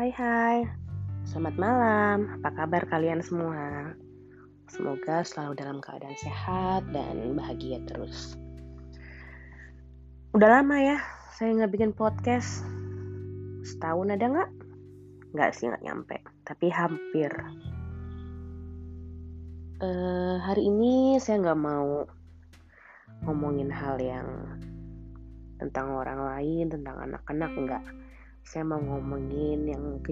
Hai hai, selamat malam. Apa kabar kalian semua? Semoga selalu dalam keadaan sehat dan bahagia terus. Udah lama ya, saya nggak bikin podcast. Setahun ada nggak? Nggak sih, nggak nyampe. Tapi hampir. Uh, hari ini saya nggak mau ngomongin hal yang tentang orang lain, tentang anak-anak, enggak saya mau ngomongin yang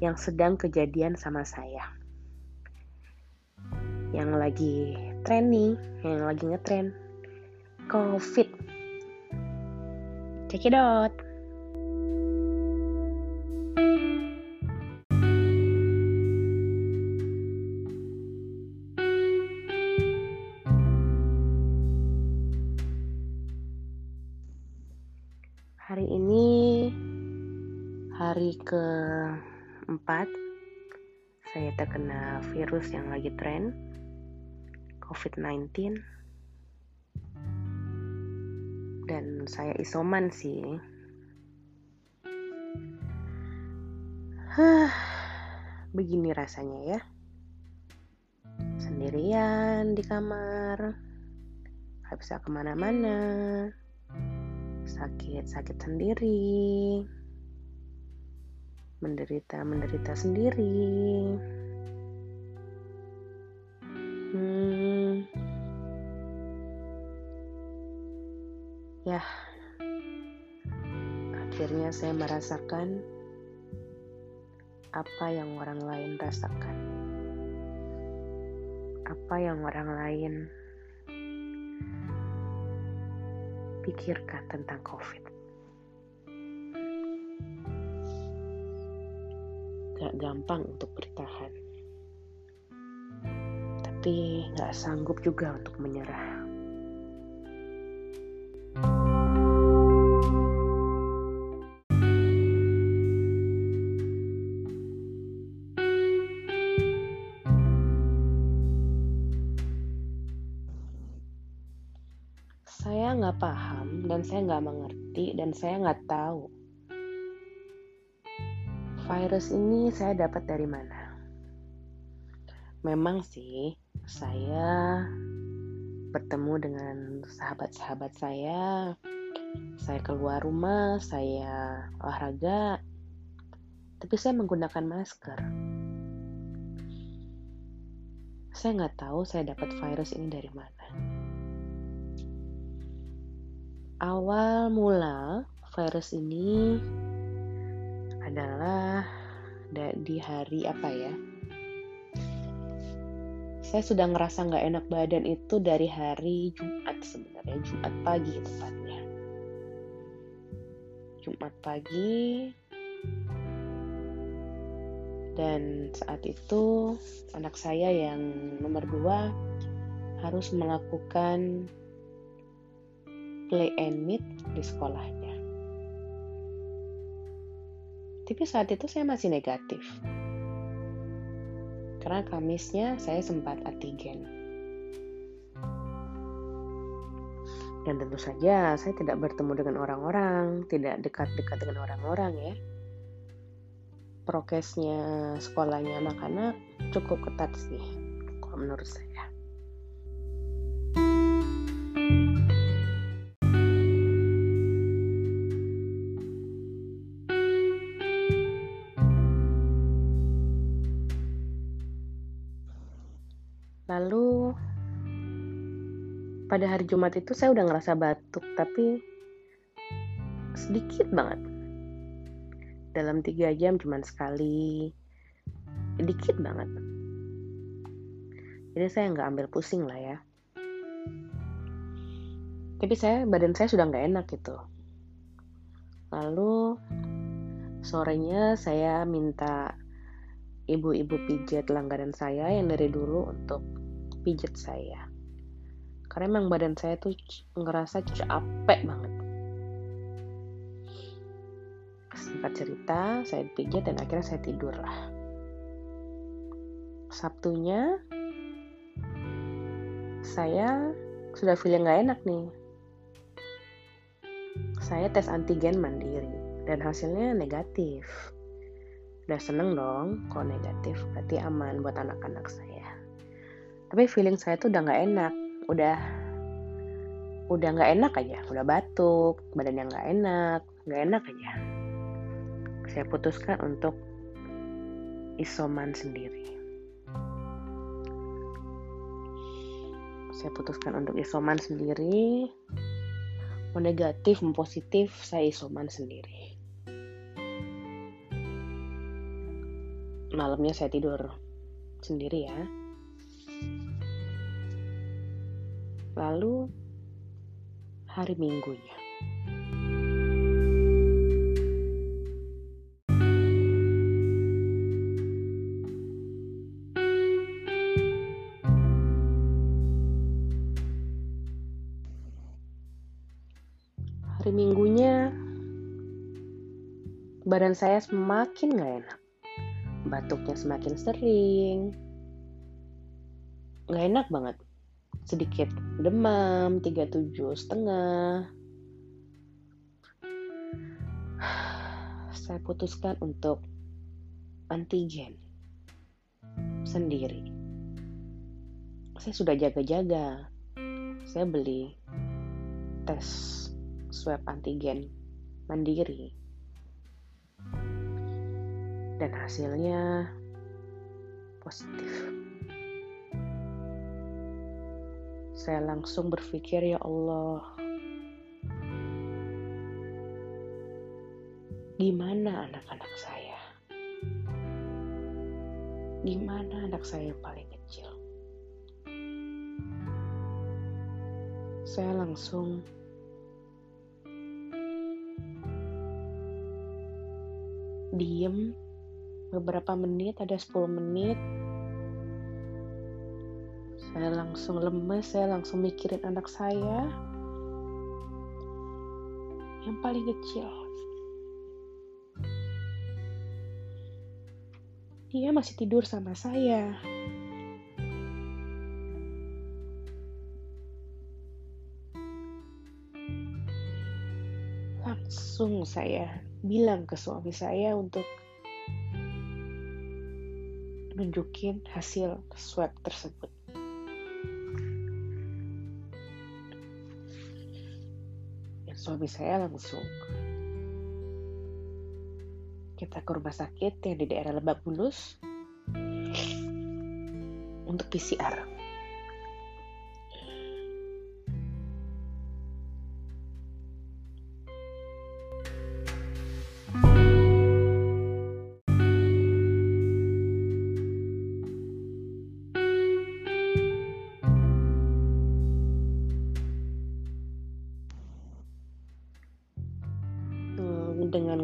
yang sedang kejadian sama saya. Yang lagi tren nih yang lagi ngetren. Covid. Check it out. Hari ini hari keempat saya terkena virus yang lagi tren COVID-19 dan saya isoman sih. Huh, begini rasanya ya. Sendirian di kamar gak bisa ke mana-mana. Sakit-sakit sendiri menderita-menderita sendiri. Hmm. Ya, akhirnya saya merasakan apa yang orang lain rasakan. Apa yang orang lain pikirkan tentang COVID. Gak gampang untuk bertahan. Tapi gak sanggup juga untuk menyerah. Saya nggak paham dan saya nggak mengerti dan saya nggak tahu virus ini saya dapat dari mana? Memang sih, saya bertemu dengan sahabat-sahabat saya. Saya keluar rumah, saya olahraga, tapi saya menggunakan masker. Saya nggak tahu saya dapat virus ini dari mana. Awal mula virus ini adalah di hari apa ya? Saya sudah ngerasa nggak enak badan itu dari hari Jumat sebenarnya, Jumat pagi tepatnya. Jumat pagi dan saat itu anak saya yang nomor dua harus melakukan play and meet di sekolahnya. Tapi saat itu saya masih negatif. Karena Kamisnya saya sempat antigen. Dan tentu saja saya tidak bertemu dengan orang-orang, tidak dekat-dekat dengan orang-orang ya. Prokesnya sekolahnya anak-anak cukup ketat sih, kalau menurut saya. Pada hari Jumat itu saya udah ngerasa batuk tapi sedikit banget. Dalam tiga jam cuma sekali, sedikit banget. Jadi saya nggak ambil pusing lah ya. Tapi saya badan saya sudah nggak enak gitu. Lalu sorenya saya minta ibu-ibu pijat langganan saya yang dari dulu untuk pijat saya karena emang badan saya tuh ngerasa capek banget. Sempat cerita saya pijat dan akhirnya saya tidur. Lah Sabtunya saya sudah feeling nggak enak nih. Saya tes antigen mandiri dan hasilnya negatif. Udah seneng dong kalau negatif berarti aman buat anak-anak saya. Tapi feeling saya tuh udah nggak enak udah udah nggak enak aja udah batuk badan yang nggak enak nggak enak aja. Saya putuskan untuk isoman sendiri. Saya putuskan untuk isoman sendiri. Mau negatif mau positif saya isoman sendiri. Malamnya saya tidur sendiri ya. Lalu hari Minggunya. Hari Minggunya badan saya semakin gak enak. Batuknya semakin sering. Nggak enak banget. Sedikit demam 37 setengah. Saya putuskan untuk antigen sendiri. Saya sudah jaga-jaga. Saya beli tes swab antigen mandiri. Dan hasilnya positif. Saya langsung berpikir, "Ya Allah, gimana anak-anak saya? Gimana anak saya yang paling kecil?" Saya langsung diem beberapa menit, ada 10 menit. Saya langsung lemes, saya langsung mikirin anak saya yang paling kecil. Dia masih tidur sama saya. Langsung saya bilang ke suami saya untuk nunjukin hasil swab tersebut. Suami saya langsung kita ke rumah sakit yang di daerah Lebak Bulus untuk PCR.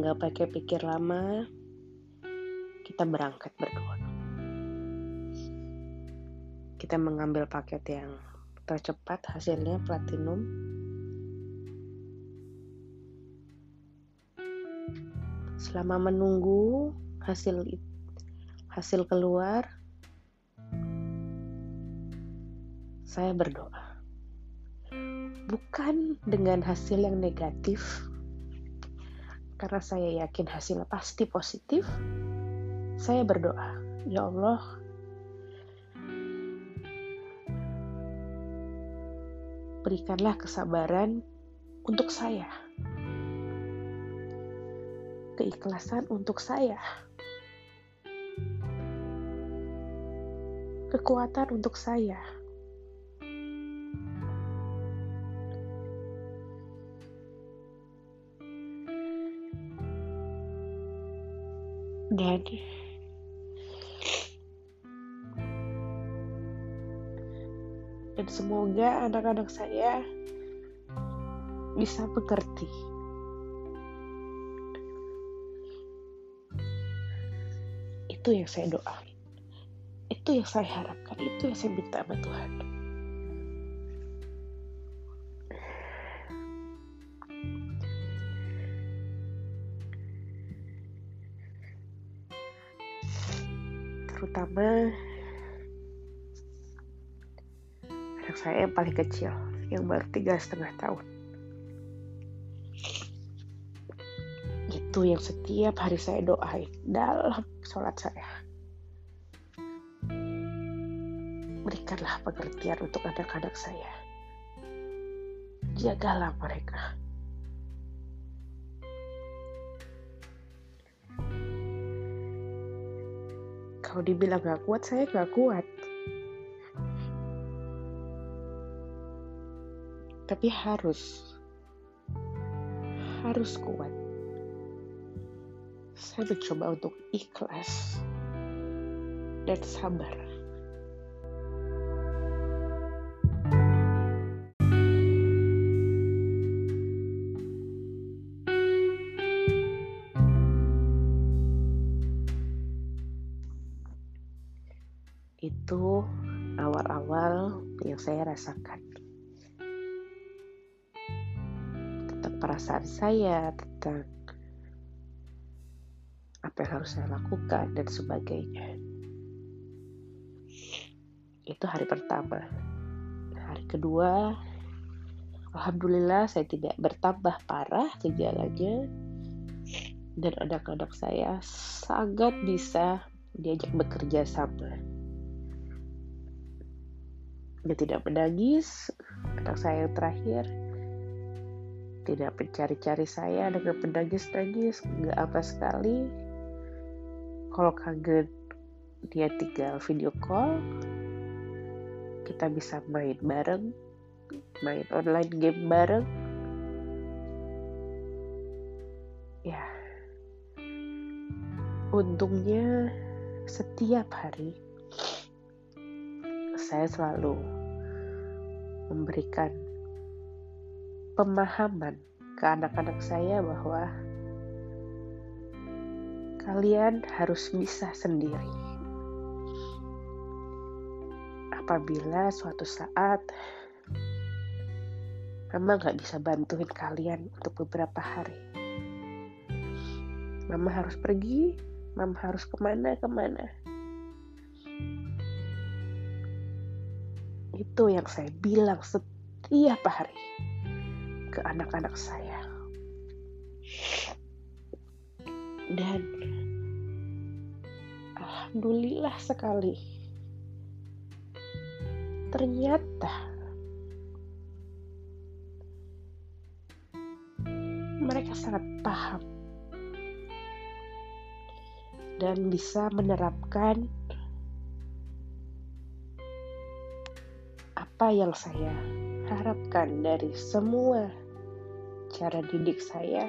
Dengan gak pakai pikir lama, kita berangkat berdua. Kita mengambil paket yang tercepat, hasilnya platinum. Selama menunggu hasil hasil keluar, saya berdoa. Bukan dengan hasil yang negatif, karena saya yakin hasilnya pasti positif, saya berdoa, "Ya Allah, berikanlah kesabaran untuk saya, keikhlasan untuk saya, kekuatan untuk saya." Dan dan semoga anak-anak saya bisa mengerti itu yang saya doa itu yang saya harapkan. Itu yang saya minta sama Tuhan terutama anak saya yang paling kecil yang baru tiga setengah tahun itu Itu yang setiap hari saya doain dalam sholat saya. Berikanlah pengertian untuk anak-anak saya. Jagalah mereka. Kalau dibilang gak kuat, saya gak kuat. Tapi harus. Harus kuat. Saya mencoba untuk ikhlas dan sabar. Itu awal-awal yang saya rasakan. Tentang perasaan saya, tentang apa yang harus saya lakukan, dan sebagainya. Itu hari pertama. Hari kedua, Alhamdulillah saya tidak bertambah parah gejalanya dan anak-anak saya sangat bisa diajak bekerja sama dia tidak menangis anak saya terakhir. Tidak mencari-cari saya dengan menangis-nangis nggak apa sekali. Kalau kaget dia tinggal video call. Kita bisa main bareng main online game bareng. Ya. Untungnya setiap hari saya selalu memberikan pemahaman ke anak-anak saya bahwa kalian harus bisa sendiri. Apabila suatu saat Mama gak bisa bantuin kalian untuk beberapa hari. Mama harus pergi, Mama harus ke mana-kemana Itu yang saya bilang setiap hari ke anak-anak saya. Dan alhamdulillah sekali. Ternyata mereka sangat paham dan bisa menerapkan apa yang saya harapkan dari semua cara didik saya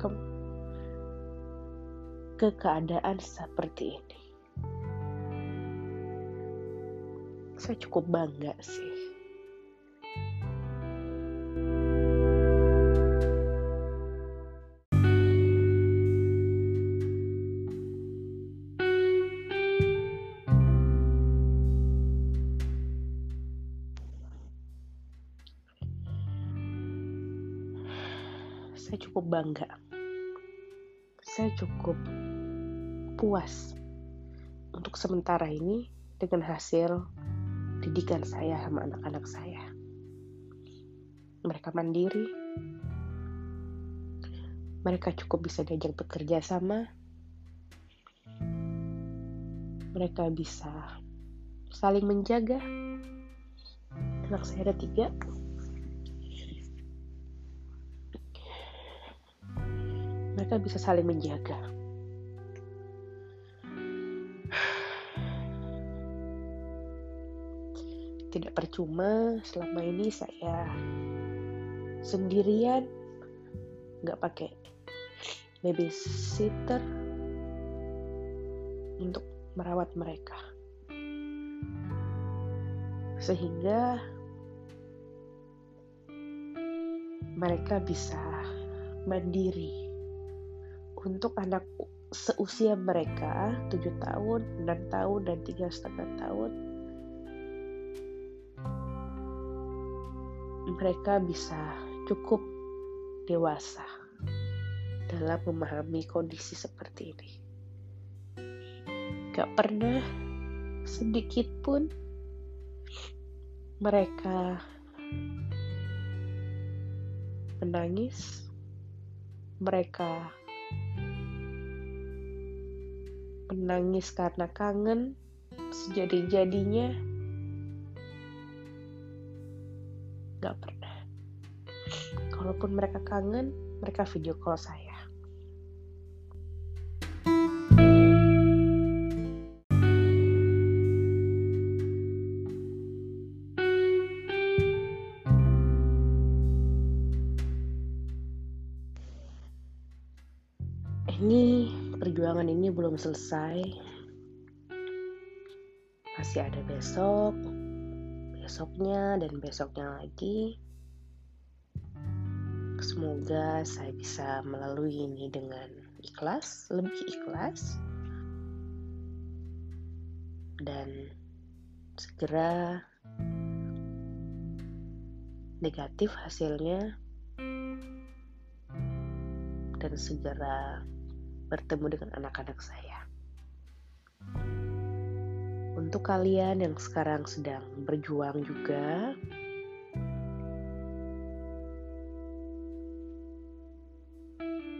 ke, ke keadaan seperti ini. Saya cukup bangga sih. Saya cukup bangga. Saya cukup puas untuk sementara ini dengan hasil didikan saya sama anak-anak saya. Mereka mandiri, mereka cukup bisa diajak bekerja sama, mereka bisa saling menjaga. Anak saya ada tiga, mereka bisa saling menjaga. Tidak percuma selama ini saya sendirian, nggak pakai babysitter untuk merawat mereka. Sehingga mereka bisa mandiri untuk anak seusia mereka 7 tahun, 6 tahun, dan tiga setengah tahun mereka bisa cukup dewasa dalam memahami kondisi seperti ini. Gak pernah sedikit pun mereka menangis mereka menangis karena kangen sejadi-jadinya. Gak pernah. Kalaupun mereka kangen mereka video call saya ini belum selesai. Masih ada besok besoknya dan besoknya lagi. Semoga saya bisa melalui ini dengan ikhlas lebih ikhlas. Dan segera negatif hasilnya. Dan segera bertemu dengan anak-anak saya. Untuk kalian yang sekarang sedang berjuang juga,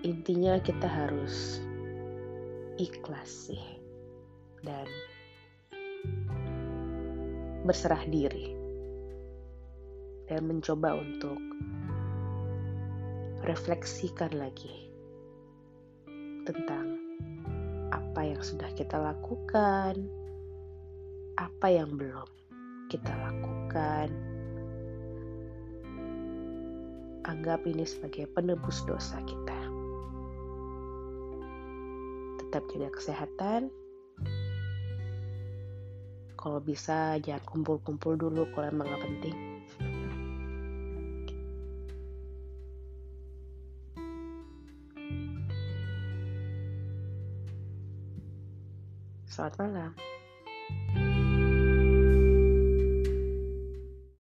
intinya kita harus ikhlas sih dan berserah diri dan mencoba untuk refleksikan lagi tentang apa yang sudah kita lakukan, apa yang belum kita lakukan. Anggap ini sebagai penebus dosa kita. Tetap jaga kesehatan. Kalau bisa jangan kumpul-kumpul dulu kalau emang gak penting. Selamat malam.